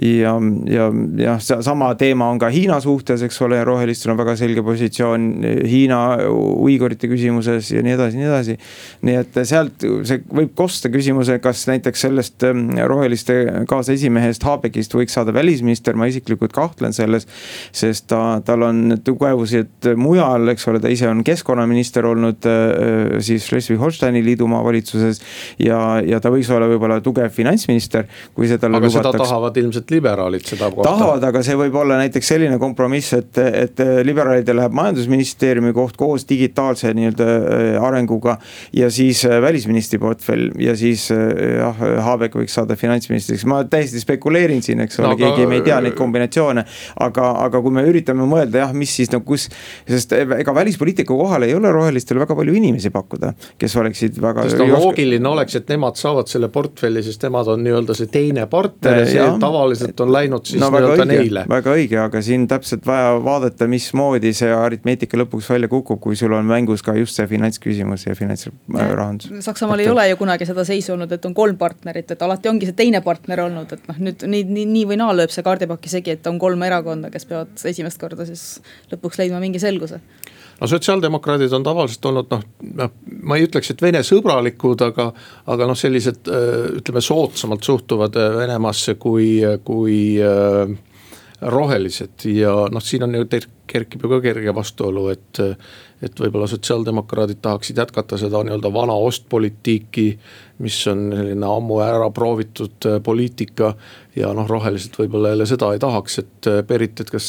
ja, ja, jah, sama teema on ka Hiina suhtes, eks ole, rohelistel on väga selge positsioon Hiina uigurite küsimuses ja nii edasi, nii edasi. nii et sealt see võib kosta küsimuse, kas näiteks sellest ähm, roheliste kaasesimehest Habekist võiks saada välisminister, ma isiklikult kahtlen selles. sest ta, tal on tugevused mujal, eks ole, ta ise on keskkonnaminister peaminister olnud äh, siis Schleswig-Holsteini liidumaa valitsuses. ja, ja ta võiks olla võib-olla tugev finantsminister, kui see talle aga lubataks. seda tahavad ilmselt liberaalid seda kohta. tahavad, aga see võib olla näiteks selline kompromiss, et, et liberaalidel läheb majandusministeeriumi koht koos digitaalse nii-öelda äh, arenguga. ja siis äh, välisministri portfell ja siis jah, Haabek võiks saada finantsministriks, ma täiesti spekuleerin siin, eks ole no,, keegi me ei tea neid kombinatsioone. aga, aga kui me üritame mõelda jah, mis siis no kus, sest ega välispoliitika kohal ei ole ole rohelistel väga palju inimesi pakkuda, kes oleksid väga. sest no loogiline oleks, et nemad saavad selle portfelli, sest nemad on nii-öelda see teine partner ja see tavaliselt on läinud siis no, nii-öelda neile. väga õige, aga siin täpselt vaja vaadata, mismoodi see aritmeetika lõpuks välja kukub, kui sul on mängus ka just see finantsküsimus ja finantsrahandus. Saksamaal et... ei ole ju kunagi seda seisu olnud, et on kolm partnerit, et alati ongi see teine partner olnud, et noh, nüüd nii, nii, nii või naa lööb see kaardipaki segi, et on kolm erakonda, kes peavad esimest korda siis lõpuks leidma mingi selguse no sotsiaaldemokraadid on tavaliselt olnud noh, noh ma ei ütleks, et Vene sõbralikud, aga, aga noh, sellised ütleme soodsamalt suhtuvad äh, Venemaasse kui, kui äh, rohelised ja noh, siin on ju kerkib ju ka kerge vastuolu, et. Et võib-olla sotsiaaldemokraadid tahaksid jätkata seda nii-öelda vana ostpolitiiki, mis on selline ammu ära proovitud äh, poliitika. ja noh, rohelised võib-olla jälle seda ei tahaks, et Berit, et kas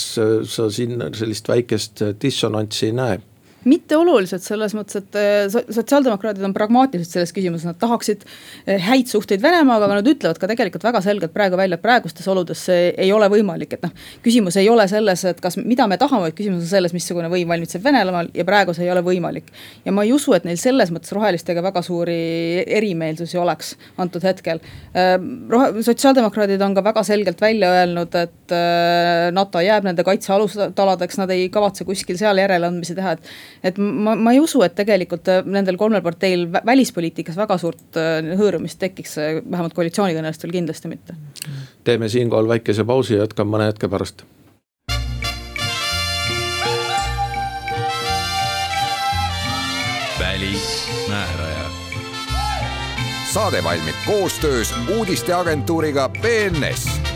sa siin sellist väikest dissonantsi ei näe? Mitte oluliselt selles mõttes, et äh, sotsiaaldemokraadid on pragmaatilised selles küsimuses, nad tahaksid äh, häid suhteid Venemaaga, aga nad ütlevad ka tegelikult väga selgelt praegu välja, et praegustes oludes see ei ole võimalik, et noh. küsimus ei ole selles, et kas, mida me tahame, vaid küsimus on selles, missugune võim valmitseb Venemaal ja praegu see ei ole võimalik. ja ma ei usu, et neil selles mõttes rohelistega väga suuri erimeelsusi oleks antud hetkel. Äh, sotsiaaldemokraadid on ka väga selgelt välja öelnud, et NATO jääb nende kaitsealustaladeks, nad ei kavatse kuskil seal järeleandmisi teha, et et ma, ma ei usu, et tegelikult äh, nendel kolmel parteil välispoliitikas väga suurt äh, hõõrumist tekiks, äh, vähemalt koalitsioonikõnelustel kindlasti mitte. teeme siinkohal väikese pausi ja jätkame mõne hetke pärast. välismääraja. saade valmib koostöös uudisteagentuuriga BNS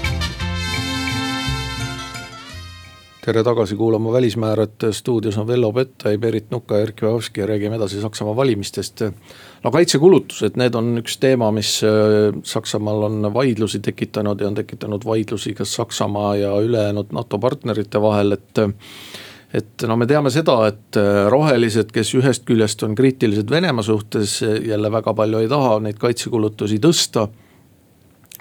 tere tagasi kuulama Välismäärat, stuudios on Vello Pettai, Berit Nuka, Erkki Vahovski ja räägime edasi Saksamaa valimistest. no kaitsekulutused, need on üks teema, mis äh, Saksamaal on vaidlusi tekitanud ja on tekitanud vaidlusi ka Saksamaa ja ülejäänud NATO partnerite vahel, et et no me teame seda, et äh, rohelised, kes ühest küljest on kriitilised Venemaa suhtes, jälle väga palju ei taha neid kaitsekulutusi tõsta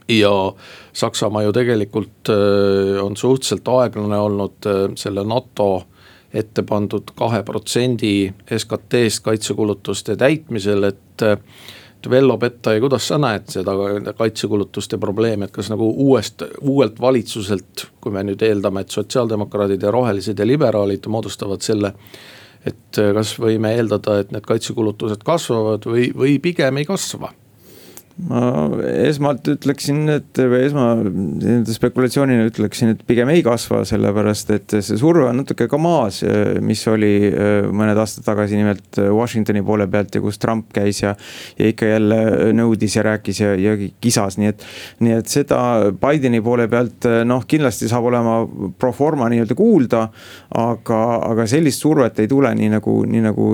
ja Saksamaa ju tegelikult äh, on suhteliselt aeglane olnud äh, selle NATO ette pandud kahe protsendi SKT-st kaitsekulutuste täitmisel, et. Vello Pettai, kuidas sa näed seda kaitsekulutuste probleemi, et kas nagu uuest, uuelt valitsuselt, kui me nüüd eeldame, et sotsiaaldemokraadid ja rohelised ja liberaalid moodustavad selle. et kas võime eeldada, et need kaitsekulutused kasvavad või, või pigem ei kasva ma esmalt ütleksin, et või esma spekulatsioonina ütleksin, et pigem ei kasva, sellepärast et see surve on natuke ka maas, mis oli äh, mõned aastad tagasi nimelt Washingtoni poole pealt ja kus Trump käis ja. ja ikka jälle nõudis ja rääkis ja, ja kisas, nii et, nii et seda Bideni poole pealt noh, kindlasti saab olema pro forma nii-öelda kuulda. aga, aga sellist survet ei tule, nii nagu, nii nagu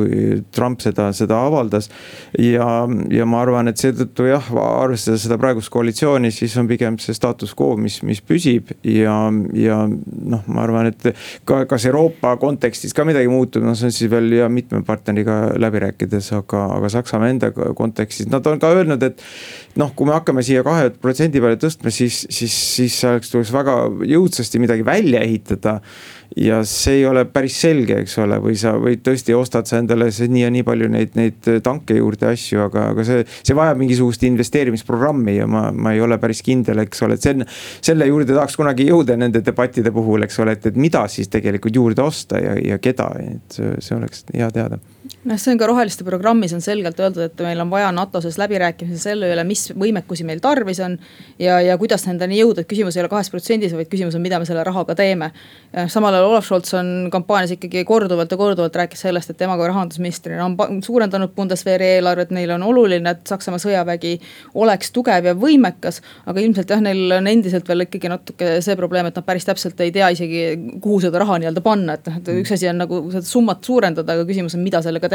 Trump seda, seda avaldas ja, ja ma arvan, et seetõttu jah arvestades seda praegust koalitsiooni, siis on pigem see status quo, mis, mis püsib ja, ja noh, ma arvan, et ka, kas Euroopa kontekstis ka midagi muutub, no see on siis veel ja mitme partneriga läbi rääkides, aga, aga Saksamaa enda kontekstis, nad on ka öelnud, et noh, kui me hakkame siia kahe protsendi peale tõstma, siis, siis, siis selleks tuleks väga jõudsasti midagi välja ehitada ja see ei ole päris selge, eks ole, või sa, või tõesti ostad sa endale nii ja nii palju neid, neid tanke juurde asju, aga, aga see, see vajab mingisugust investeerimisprogrammi ja ma, ma ei ole päris kindel, eks ole, et see, selle juurde tahaks kunagi jõuda nende debattide puhul, eks ole, et, et mida siis tegelikult juurde osta ja, ja keda, et see oleks hea teada noh, see on ka roheliste programmis on selgelt öeldud, et meil on vaja NATO sees läbirääkimisi selle üle, mis võimekusi meil tarvis on. ja, ja kuidas nendeni jõuda, et küsimus ei ole kahes protsendis, vaid küsimus on, mida me selle rahaga teeme. samal ajal Olav Scholz on kampaanias ikkagi korduvalt ja korduvalt rääkis sellest, et tema kui rahandusministrina on suurendanud Bundeswehri eelarvet, neile on oluline, et Saksamaa sõjavägi oleks tugev ja võimekas. aga ilmselt jah, neil on endiselt veel ikkagi natuke see probleem, et nad päris täpselt ei tea isegi, kuhu seda raha nii-öelda panna, et noh, et üks asi on nagu seda summat suurendada, aga küsimus on, mida sellega teha.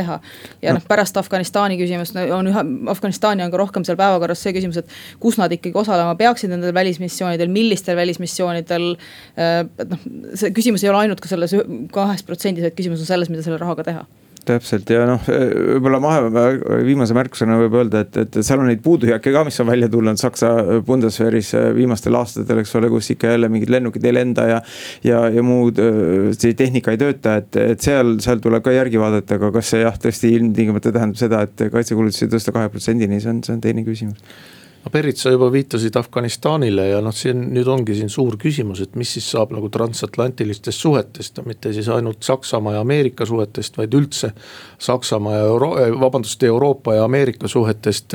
Ja noh, pärast Afganistani küsimust on üha, Afganistani on ka rohkem seal päevakorras see küsimus, et kus nad ikkagi osalema peaksid nendel välismissioonidel, millistel välismissioonidel. Äh, et noh, see küsimus ei ole ainult ka selles kahes protsendis, vaid küsimus on selles, mida selle rahaga teha täpselt ja noh, võib-olla mahe, viimase märkusena võib öelda, et, et seal on neid puudujääke ka, mis on välja tulnud Saksa Bundeswehris viimastel aastatel, eks ole, kus ikka jälle mingid lennukid ei lenda ja. ja, ja muud see tehnika ei tööta, et, et seal, seal tuleb ka järgi vaadata, aga kas see jah, tõesti ilmtingimata tähendab seda, et kaitsekulutusi tõsta kahe protsendini, see on, see on teine küsimus no Berit, sa juba viitasid Afganistanile ja noh, siin nüüd ongi siin suur küsimus, et mis siis saab nagu transatlantilistest suhetest ja mitte siis ainult Saksamaa ja Ameerika suhetest, vaid üldse. Saksamaa ja Euro-, eh, vabandust, Euroopa ja Ameerika suhetest.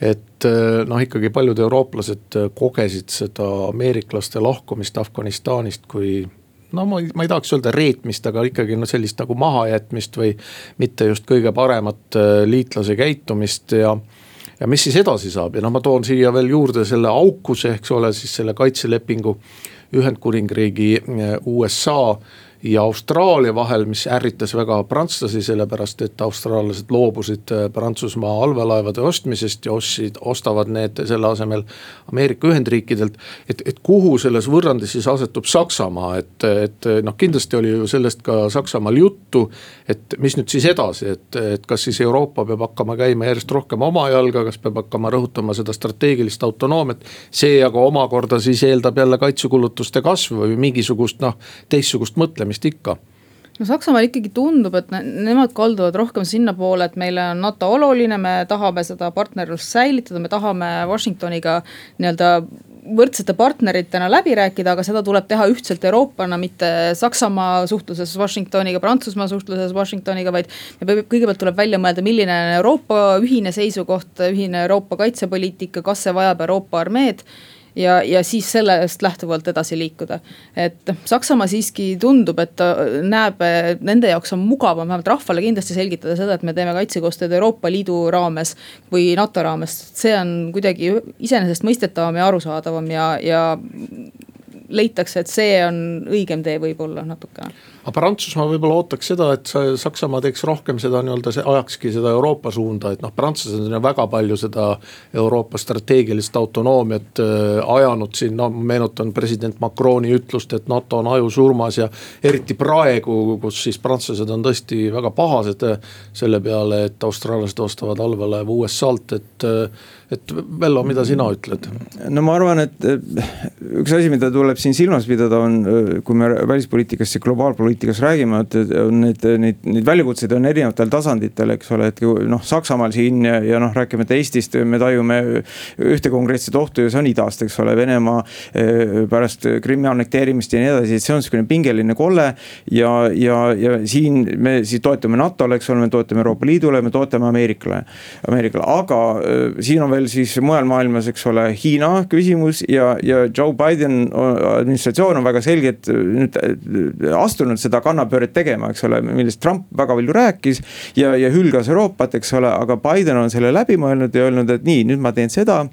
et eh, noh, ikkagi paljud eurooplased kogesid seda ameeriklaste lahkumist Afganistanist kui no ma ei, ma ei tahaks öelda reetmist, aga ikkagi no sellist nagu mahajätmist või mitte just kõige paremat eh, liitlase käitumist ja ja mis siis edasi saab? Ja noh, ma toon siia veel juurde selle aukuse, eks ole, siis selle kaitselepingu Ühendkuningriigi, USA ja Austraalia vahel, mis ärritas väga prantslasi, sellepärast et austraallased loobusid äh, Prantsusmaa allveelaevade ostmisest ja ostsid, ostavad need selle asemel Ameerika Ühendriikidelt. et, et kuhu selles võrrandis siis asetub Saksamaa, et, et noh, kindlasti oli ju sellest ka Saksamaal juttu. et mis nüüd siis edasi, et, et kas siis Euroopa peab hakkama käima järjest rohkem oma jalga, kas peab hakkama rõhutama seda strateegilist autonoomiat. see aga omakorda siis eeldab jälle kaitsekulutuste kasvu või mingisugust noh, teistsugust mõtlemist tegemist ikka no Saksamaal ikkagi tundub, et nemad kalduvad rohkem sinnapoole, et meile on NATO oluline, me tahame seda partnerlust säilitada, me tahame Washingtoniga nii-öelda võrdsete partneritena läbi rääkida, aga seda tuleb teha ühtselt Euroopana, mitte Saksamaa suhtluses Washingtoniga, Prantsusmaa suhtluses Washingtoniga, vaid. kõigepealt tuleb välja mõelda, milline on Euroopa ühine seisukoht, ühine Euroopa kaitsepoliitika, kas see vajab Euroopa armeed ja, ja siis sellest lähtuvalt edasi liikuda. et Saksamaa siiski tundub, et ta näeb, nende jaoks on mugavam vähemalt rahvale kindlasti selgitada seda, et me teeme kaitsekoostööd Euroopa Liidu raames või NATO raames. see on kuidagi iseenesestmõistetavam ja arusaadavam ja, ja leitakse, et see on õigem tee võib-olla natukene aga Prantsusmaa võib-olla ootaks seda, et Saksamaa teeks rohkem seda nii-öelda, ajakski seda Euroopa suunda, et noh, prantslased on ju väga palju seda Euroopa strateegilist autonoomiat äh, ajanud siin, no meenutan president Macroni ütlust, et NATO on ajusurmas ja. eriti praegu, kus siis prantslased on tõesti väga pahased äh, selle peale, et austraallased ostavad allveelaevu USA-lt, et äh, et Vello, mida sina ütled? no ma arvan, et üks asi, mida tuleb siin silmas pidada, on, kui me välispoliitikasse globaalpoliitikasse poliitikas räägime, et on neid, neid, väljakutseid on erinevatel tasanditel, eks ole, et noh, Saksamaal siin ja, ja noh, rääkimata Eestist, me tajume ühte konkreetset ohtu ja see on idast, eks ole, Venemaa eh, pärast Krimmi annekteerimist ja nii edasi, et see on sihukene pingeline kolle. ja, ja, ja siin me siis toetume NATO-le, eks ole, me toetume Euroopa Liidule, me toetame Ameerikale, Ameerikale, aga äh, siin on veel siis mujal maailmas, eks ole, Hiina küsimus ja, ja Joe Biden administratsioon on väga selgelt nüüd astunud seda kannapööret tegema, eks ole, millest Trump väga palju rääkis. ja, ja hülgas Euroopat, eks ole, aga Biden on selle läbi mõelnud ja öelnud, et nii, nüüd ma teen seda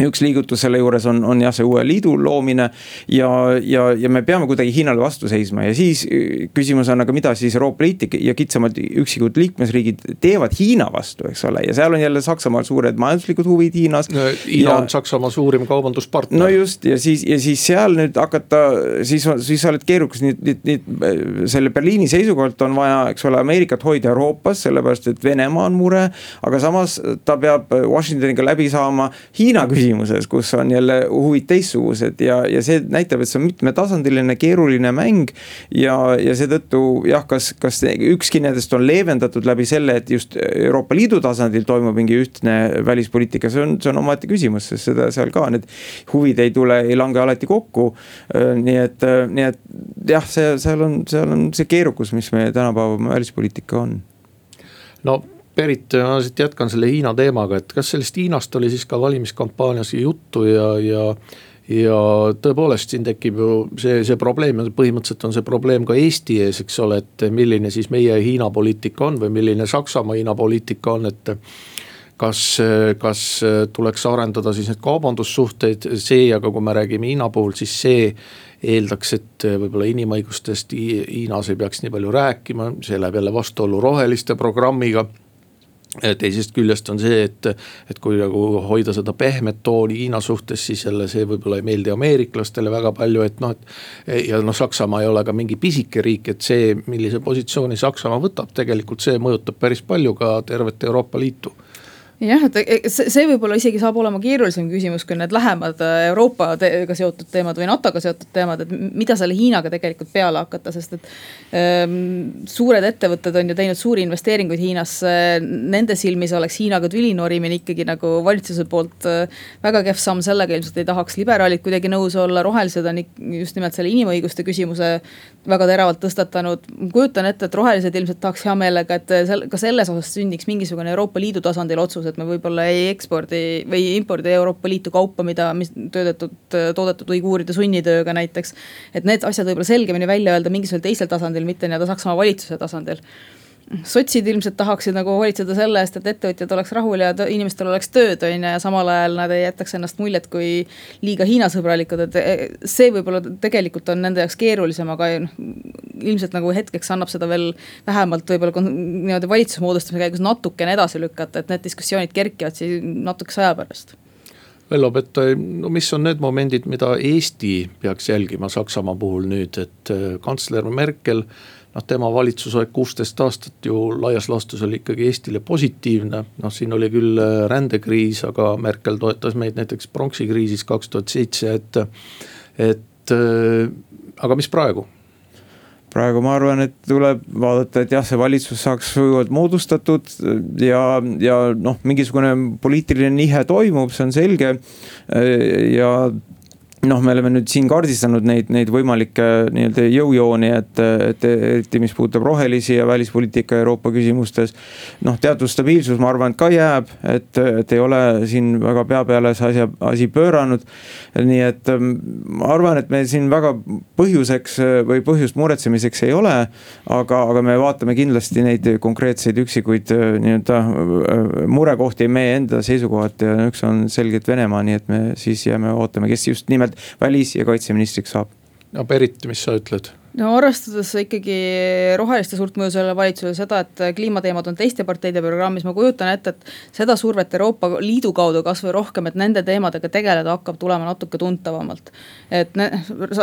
üks liigutus selle juures on, on jah, see uue liidu loomine ja, ja, ja me peame kuidagi Hiinale vastu seisma ja siis äh, küsimus on, aga mida siis Euroopa Liit ja kitsamalt üksikud liikmesriigid teevad Hiina vastu, eks ole, ja seal on jälle Saksamaal suured majanduslikud huvid Hiinas. Hiina ja, on Saksamaa suurim kaubanduspartner. no just ja siis, ja siis seal nüüd hakata, siis, siis sa oled keerukas, nii, nii, nii selle Berliini seisukohalt on vaja, eks ole, Ameerikat hoida Euroopas, sellepärast et Venemaa on mure. aga samas ta peab Washingtoniga läbi saama Hiina küsimuses küsimuses, kus on jälle huvid teistsugused ja, ja see näitab, et see on mitmetasandiline, keeruline mäng. ja, ja seetõttu jah, kas, kas ükski nendest on leevendatud läbi selle, et just Euroopa Liidu tasandil toimub mingi ühtne välispoliitika, see on, see on omaette küsimus, sest seda seal ka need huvid ei tule, ei lange alati kokku. nii et, nii et jah, see, seal on, seal on see keerukus, mis meie tänapäeva välispoliitika on no Perit, ma siit jätkan selle Hiina teemaga, et kas sellest Hiinast oli siis ka valimiskampaanias juttu ja, ja ja tõepoolest siin tekib ju see, see probleem ja põhimõtteliselt on see probleem ka Eesti ees, eks ole, et milline siis meie Hiina poliitika on või milline Saksamaa Hiina poliitika on, et. kas, kas tuleks arendada siis neid kaubandussuhteid, see, aga kui me räägime Hiina puhul, siis see eeldaks, et võib-olla inimõigustest Hiinas ei peaks nii palju rääkima, see läheb jälle vastuollu roheliste programmiga teisest küljest on see, et, et kui nagu hoida seda pehmet tooni Hiina suhtes, siis jälle see võib-olla ei meeldi ameeriklastele väga palju, et noh, et. ja noh, Saksamaa ei ole ka mingi pisike riik, et see, millise positsiooni Saksamaa võtab, tegelikult see mõjutab päris palju ka tervet Euroopa Liitu jah, et e, see, võib-olla isegi saab olema keerulisem küsimus kui need lähemad äh, Euroopaga seotud teemad või NATO-ga seotud teemad, et mida selle Hiinaga tegelikult peale hakata, sest et ähm,. suured ettevõtted on ju teinud suuri investeeringuid Hiinasse, nende silmis oleks Hiinaga tüli norimine ikkagi nagu valitsuse poolt äh, väga kehv samm, sellega ilmselt ei tahaks liberaalid kuidagi nõus olla, rohelised on just nimelt selle inimõiguste küsimuse väga teravalt tõstatanud. kujutan ette, et rohelised ilmselt tahaks hea meelega, et sel, ka selles osas sünniks mingisugune Euroopa Liidu tasandil otsus, et me võib-olla ei ekspordi või impordi Euroopa Liitu kaupa, mida, mis töödetud, toodetud uiguuride sunnitööga näiteks. et need asjad võib-olla selgemini välja öelda mingisugusel teisel tasandil, mitte nii-öelda Saksamaa valitsuse tasandil sotsid ilmselt tahaksid nagu hoolitseda selle eest, et ettevõtjad oleks rahul ja inimestel oleks tööd, on ju, ja samal ajal nad ei jätaks ennast muljet kui liiga Hiina sõbralikud, et e, see võib-olla tegelikult on nende jaoks keerulisem, aga noh. ilmselt nagu hetkeks annab seda veel vähemalt võib-olla niimoodi valitsuse moodustamise käigus natukene edasi lükata, et need diskussioonid kerkivad siis natukese aja pärast Vello Pett, no mis on need momendid, mida Eesti peaks jälgima Saksamaa puhul nüüd, et äh, kantsler Merkel noh, tema valitsusaeg kuusteist aastat ju laias laastus oli ikkagi Eestile positiivne. noh, siin oli küll äh, rändekriis, aga Merkel toetas meid näiteks pronksi kriisis kaks tuhat seitse, et, et äh, aga mis praegu? praegu ma arvan, et tuleb vaadata, et jah, see valitsus saaks sujuvalt moodustatud ja, ja noh, mingisugune poliitiline nihe toimub, see on selge. ja noh, me oleme nüüd siin kaardistanud neid, neid võimalikke nii-öelda jõujooni, et, et eriti, mis puudutab rohelisi ja välispoliitika Euroopa küsimustes. noh, teatud stabiilsus, ma arvan, et ka jääb, et, et ei ole siin väga pea peale see asja, asi pööranud. nii et ähm, ma arvan, et meil siin väga põhjuseks või põhjust muretsemiseks ei ole. aga, aga me vaatame kindlasti neid konkreetseid üksikuid äh, nii-öelda äh, murekohti meie enda seisukohalt ja üks on selgelt Venemaa, nii et me siis jääme ootama, kes just nimelt nimelt välis- ja kaitseministriks saab. no Berit, mis sa ütled? no arvestades ikkagi roheliste suurt mõju sellele valitsusele, seda, et kliimateemad on teiste parteide programmis, ma kujutan ette, et seda survet Euroopa Liidu kaudu kasvõi rohkem, et nende teemadega tegeleda hakkab tulema natuke tuntavamalt. et ne,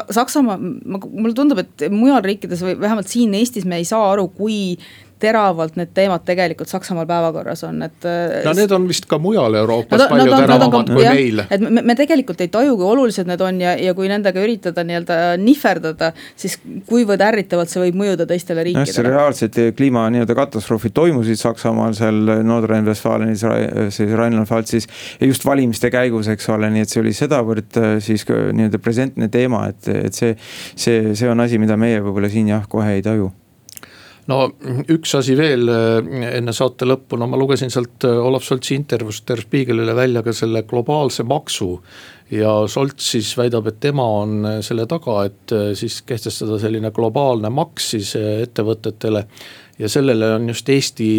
Saksamaa, mulle tundub, et mujal riikides või vähemalt siin Eestis me ei saa aru, kui teravalt need teemad tegelikult Saksamaal päevakorras on, et. no need on vist ka mujal Euroopas no, palju teravamad kui meil. et me, me tegelikult ei taju, kui olulised need on ja, ja kui nendega üritada nii-öelda nihverdada, siis kuivõrd ärritavalt see võib mõjuda teistele riikidele. reaalsed kliima nii-öelda katastroofid toimusid Saksamaal seal Nordrhein-Westfalenis, siis Rheinland-Pfalzis. just valimiste käigus, eks ole, nii et see oli sedavõrd siis nii-öelda presentne teema, et, et see, see, see on asi, mida meie võib-olla siin jah, kohe ei taju no üks asi veel äh, enne saate lõppu, no ma lugesin sealt äh, Olav Soltsi intervjuust Der Spiegelile välja ka selle globaalse maksu. ja Solts siis väidab, et tema on äh, selle taga, et siis kehtestada selline globaalne maks siis ettevõtetele. ja sellele on just Eesti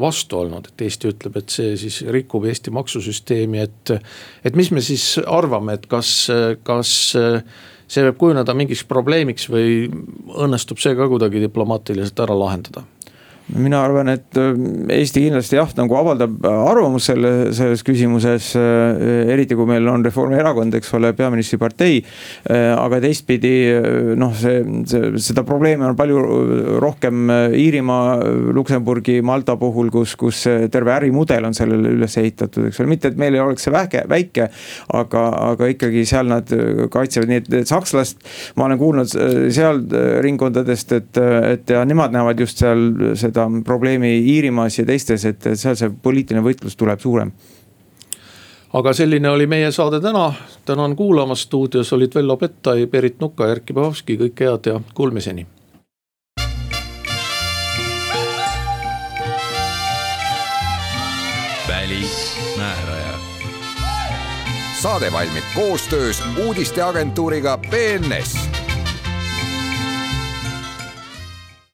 vastu olnud, et Eesti ütleb, et see siis rikub Eesti maksusüsteemi, et. et mis me siis arvame, et kas, kas see võib kujuneda mingiks probleemiks või õnnestub see ka kuidagi diplomaatiliselt ära lahendada mina arvan, et äh, Eesti kindlasti jah, nagu avaldab arvamust selle, selles küsimuses. Äh, eriti kui meil on Reformierakond, eks ole, peaministripartei. Äh, aga teistpidi noh, see, see, seda probleemi on palju rohkem Iirimaa, Luksemburgi, Malta puhul, kus, kus terve ärimudel on sellele üles ehitatud, eks ole, mitte et meil ei oleks see väike, väike. aga, aga ikkagi seal nad kaitsevad, nii et sakslast ma olen kuulnud seal ringkondadest, et, et ja nemad näevad just seal seda seda probleemi Iirimaas ja teistes, et seal see poliitiline võitlus tuleb suurem. Aga selline oli meie saade täna, tänan kuulamast, stuudios olid Vello Pettai, Berit Nuka, Erkki Bahovski, kõike head ja kuulmiseni. välismääraja. saade valmib koostöös uudisteagentuuriga BNS